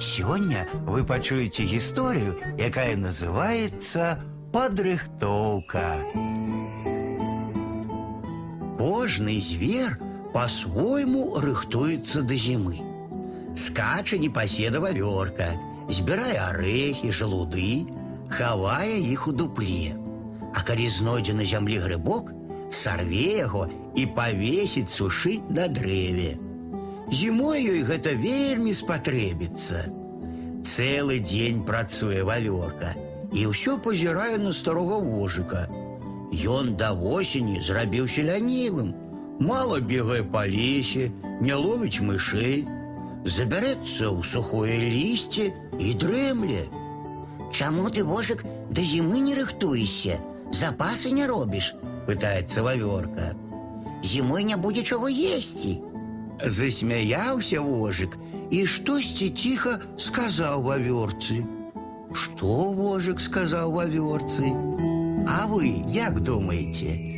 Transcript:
Сёння вы пачуеце гісторыю, якая называецца падрыхтоўка. Кожны звер по-свойму рыхтуецца да зімы. Скача непаседа вавёрка, збірае арэхі, жалуды, хавае іх у дупле. А калі знойдзе на зямлі грыбок, сарве яго і павесіць сушыць на дрэве. Зімой ёй гэта вельмі спатрэбіцца. Цэлы дзень працуе вавёрка і ўсё пазірае на старога вожыка. Ён да восені зрабіўся лянівым, мала бегае па лесе, не ловіць мышэй, забярэцца ў сухое лісце і дрэмле. Чаму ты, вожык, да зімы не рыхтуешся? Запасы не робіш? пытаецца вавёрка. Зімой не будзе чаго есці. Засмяяўся вожык і штосьці ціха сказаў вавёрцы. Што вожык сказаў вавёрцы? А вы як думаеце?